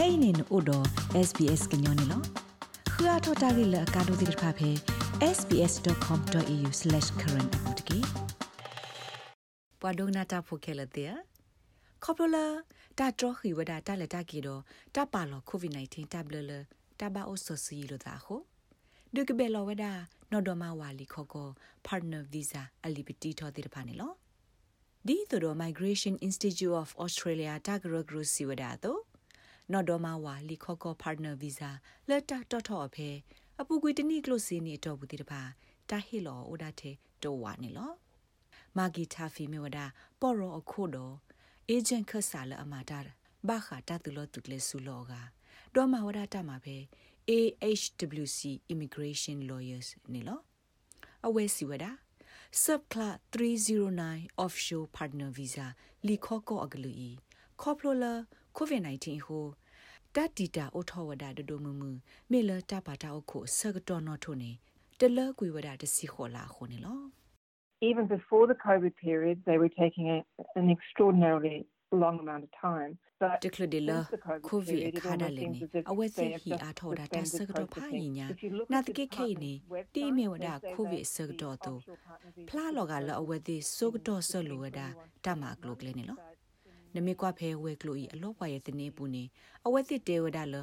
kainin odo sbs gnyone lo khua thota gi la ka do dir pha phe sbs.com.au/current apotki pwadong na ta phokela te khoplola ta tro khi wada ta la ta ki do ta pa lo covid 19 tablet ta ba o so si lo da ho ဒုကဘေလောဝဒနော်ဒမဝါလီခောကို partner visa အလီပတီထောတိတဖာနေလောဒီတို့ migration institute of australia တဂရဂရုစီဝဒတော့ နော်ဒမဝါလီခောကို partner visa လက်တာတော့တော့အဖေအပူကွေတနိကလို့စီနေတော့ဘူးတိတဖာတာဟီလောအိုဒါတေတော့ဝါနေလောမာဂီတာဖီမေဝဒပေါ်ရောအခုတော့ agent ခဆာလအမာတာဘာခတာတူလို့တူကလေဆူလောကဒေါ်မဝဒတာမှာပဲ AHWC Immigration Lawyers နေလောအဝဲစီဝဒ subclass 309 offshore partner visa လီခောကောအကလူဤခေါပလိုလာ covid-19 ဟို တတ်တီတာအိုထောဝဒဒဒမမမေလတပါတာအခုဆကတော့နော်ထုနေတလကွေဝဒတစီခေါ်လာခုနေလော Even before the COVID period, they were taking a, an extraordinarily long amount of time. But တကလဒီလာကိုဗစ်ခါဒါလေနေအဝဲစီဟီအားထော်တာတဆကတော့ဖာရင်ညာ နာတကိခေနေတီမေဝဒကိုဗစ်ဆကတော့တူဖလာလောကလအဝဲစီဆုကတော့ဆလိုဝဒတမကလုကလေနေလောနမေကွာဖဲဝဲကလိုဤအလောပွားရဲ့တနေပူနေအဝဲစီတေဝဒလ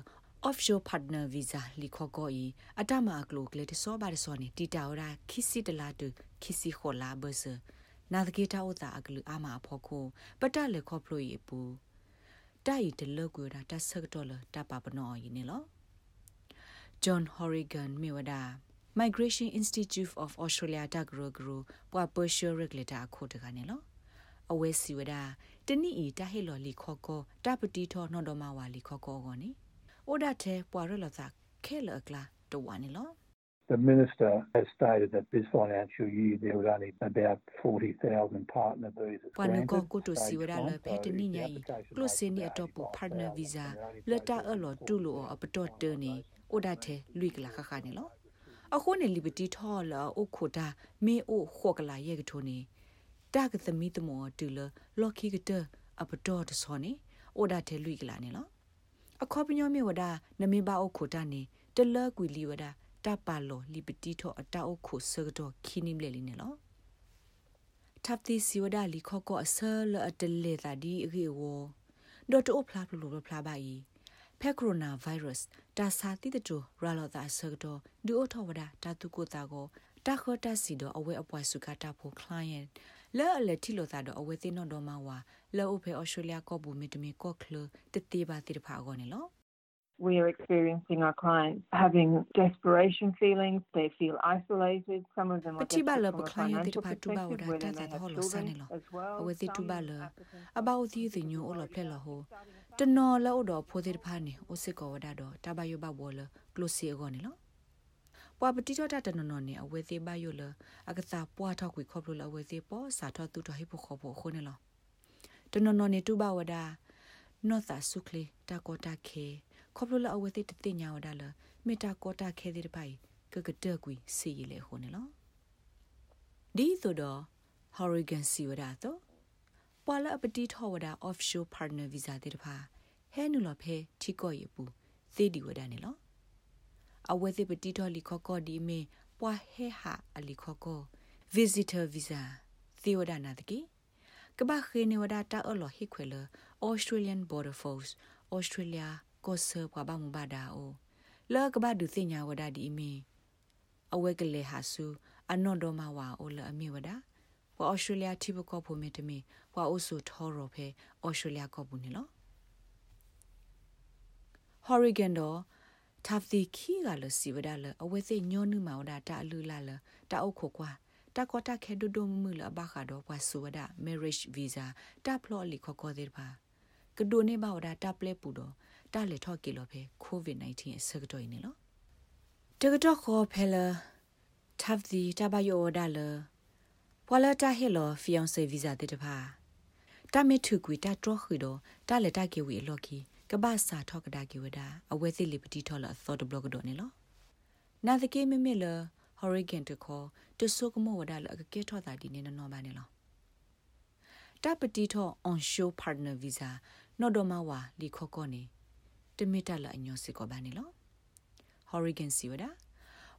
offshore partner visa လီခေါကိုဤအတမကလိုကလေတစောပါတစောနေတီတာဝရာခိစီတလာတူခိစီခေါ်လာဘဆနာတကေတာဥတာအကလူအာမအဖို့ကိုပတလေခေါပလိုဤပူတိုင်တလကွေတာတဆက်တော်လတပပနောဤနေလော John Horrigan မြေဝဒ Migration Institute of Australia တဂရဂရပွာပရှယ်ရက်လက်တာခိုတကနေလော အဝဲစီဝဒတနိဤတဟေလော်လီခေါကောတပတိထောနော်တော်မဝါလီခေါကောကောနေအိုဒတ်တဲ့ပွာရလသာခဲလကလာတဝါနေလော The minister has stated that this financial year there was only about 40,000 partner visas. Panu ko ko to siwara le phet ni nyai close sini atop partner visa leta alo tulo apato te ni oda the lui kala kha kha ni lo အခုနေ liberty ထော်လာအခုတာမေအိုခောကလာရဲ့ကထိုနေ တာကသမီတမောတူလလော်ခီကတအပတော်တစောနေအိုဒါထဲလွိကလာနေလောအခေါပညောမြေဝဒနမေဘာအခုတာနေတလကွီလီဝဒတပါလောလီပတီထောအတာအခုဆကတော့ခီနိမလေလီနေလောတပ်တီစီဝဒလီခောကောအဆလအတလေတာဒီရီဝဒေါ်တိုဖလာဖလိုဖလာပါဤဖက်ကိုရိုနာဗိုင်းရပ်စ်တာစာတိတတူရာလောတာဆကတော့ဒီအိုထောဝဒတာတုကိုတာကိုတာခေါ်တာစီတော့အဝဲအပွားစုကတာဖို့ client လဲအလက်တီလိုတာတော့အဝဲသိနော်တော့မဝါလဲအိုဖေဩစတြေးလျကောဘူးမီတမီကော့ကလတတိပါတိတဖာကောနေလော we are experiencing our clients having desperation feelings. They feel isolated. Some of them are desperate for financial protection where they may have children as well. With the tubala about the the new all of play ho. To know la odo for the pani o siko wada do tabayo ba bola close go ni lo. ပွာပတိတော့တနနော်နေအဝဲသေးပါယလအကသာပွာထောက်ကွေခေါပလို့အဝဲသေးပေါ်စာထောတူတော့ဟိဖို့ခေါဖို့ခုနေလောတနနော်နေတူပါဝဒနော့သာဆုခလီတာကောတာခေခေါပလို့အဝဲသေးတတိညာဝဒလမေတာကောတာခေသေးတပိုင်ကကတကွေစီရလေခုနေလောဒီဆိုတော့ Oregon စီဝဒတော့ပွာလအပတိထောဝဒ offshore partner visa တဲ့တဖာဟဲနူလဖဲထီကောရပူသေဒီဝဒနေလော အဝဲသိပတိတော်လီခေါကောဒီမေပွာဟဲဟာအလီခေါကော visitor visa သေဝဒနာတကေကဘာခေနေဝဒတာအလော်ဟိခွေလ Australian Border Force Australia ကိုဆာပွာဘာမဘာဒါအိုလောကဘာဒုသိညာဝဒဒီမေအဝဲကလေးဟာစုအနော်တော်မဝါအိုလအမေဝဒပွာ Australia တိဘကောဖို့မေတမေပွာအိုဆူထောရောဖဲ Australia ကောဘူးနေလော Oregon တော့ ทับตีขี้กาลสิวดาลอเวเซญอนุมาวดาตาลุลาลตาโอโคกว่าตากอตาแค่ดุดมมือละบาคาดอปวาสุวดา marriage visa ตาพลอลิขอกอเดบากดูနေပါဝဒတာပလက်ပူတော့တာလေထော့ကီလောဖေ covid-19 အစကတော့နေလောတကတော့ခေါ်ဖဲလာတပ်ဒီတဘယောဒါလပွာလာတာဟီလောဖီယန်ဆေဗီဇာတဲ့တပါတာမေထုကွေတာတော့ခွေတော့တာလေတာကေဝီလော်ကီ ကဘာစာထောက်ကဒါကိဝဒအဝဲစီလီပတီထော်လာသော့ဒဘလော့ကဒိုနေလောနာသကေမမေလဟော်ရီဂန်တခေါ်တဆုကမောဝဒါလအကကေထော်တာဒီနေနော်ပါနေလောတပတီထော် on show partner visa နော်ဒမဝါလီခေါကောနေတမီတာလာအညောစစ်ကောဘာနေလော Hurricane Siwada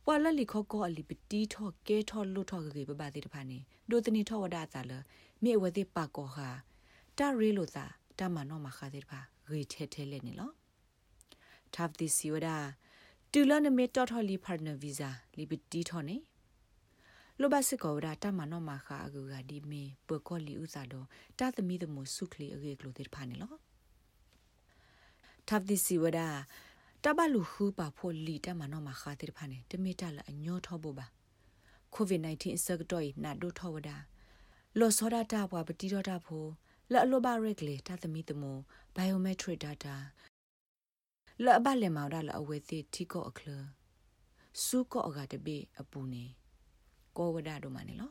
ဝါလလီခောကောအလီပတီထောကဲထောလွတ်ထောကေပပတိတဖာနေဒိုတနီထောဝဒသာလမြေဝတိပါကောဟာတာရီလိုသာတမနောမခါတဲ့ဖာ ရေထဲထဲလက်နေလော Tav this Siwada တူလနမေတော်ထော်လီပါတနာဗီဇာလီပတီထောနေလိုဘစစ်ကောဝဒတမနောမခါအကူကဒီမေပကောလီဥစားတော့တာသမီးသမဆုခလီအကေကလိုတဲ့ဖာနေလော Tav this Siwada တဘလူခူပါဖို့လီတမနောမခါတဲ့ဖာနေတမေတလအညောထောဖို့ပါ COVID-19 စကတိုင်နာဒိုထောဝဒါလောစောဒတာဘွာပတိတော့တာဖို့ လောအလောဘရက်လေတသမီတမော biometric data လောအဘလေမော်ဒါလောအဝဲသိတီကောအခလစုကောအကတဘေအပူနေကောဝဒါတို့မနေလော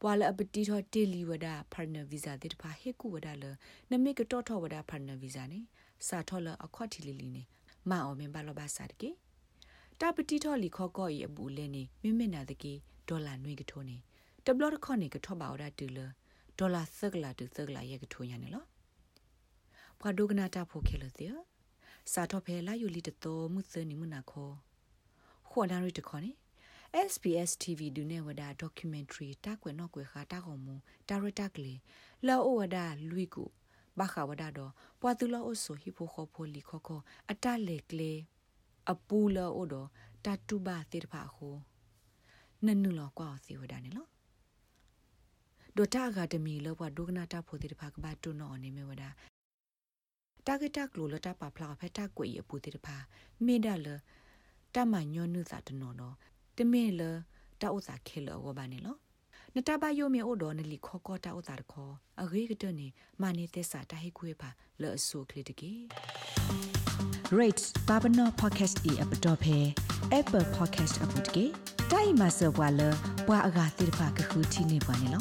ပွာလအပတိထောတေလီဝဒါ partner visa တဲ့တဖာဟေကူဝဒါလနမေကတော့ထောဝဒါ partner visa နေစာထောလအခွတ်တီလီလီနေမအောင်မင်ပါလောဘာစာတကေတာပတိထောလီခောကောဤအပူလဲနေမိမနာတကေဒေါ်လာနွေကထိုးနေတဘလတ်ခေါနေကထောပါဝဒတူလ ဒေါ်လာသကလာတူသကလာရဲ့ကထိုးရနေလောဘွာဒုကနာတာဖိုခဲလို့တဲ့စာထောဖဲလာယူလီတတော်မှုသနေမှုနာခောခေါ်နာရီတခေါနေ SBS TV ဒုနေဝဒ documentary တာကွယ်နော်ကွယ်ခါတာခုံမူဒါရတာကလေးလောအိုဝဒလူီကိုဘာခဝဒတော့ပွာတူလောအိုဆိုဟီဖိုခေါဖိုလီခေါခေါအတလေကလေအပူလောအိုတော့တတူဘာတေတဖာခိုနနုလောကွာစီဝဒနေလော ဒိုတာဂါဒမီလောဘဒုကနာတာဖိုတေတဖာကဘာတုနောနေမေဝဒတာဂက်တာကလိုလတာပါဖလာဖက်တာကွေအပူတေတဖာမေဒါလတမညောနုစာတနောနောတမေလတာဥစာခဲလောဝဘာနေလောနတဘယိုမေအိုဒေါ်နလီခေါကောတာဥတာခေါအဂေကတနေမာနေသက်စာတဟိခွေပါလောအဆုကလစ်တကေ rates babano podcast e app dot phe apple podcast app dot ke dai ma so bwa lo bwa aga tir pha ka khu thi ne bwa ne lo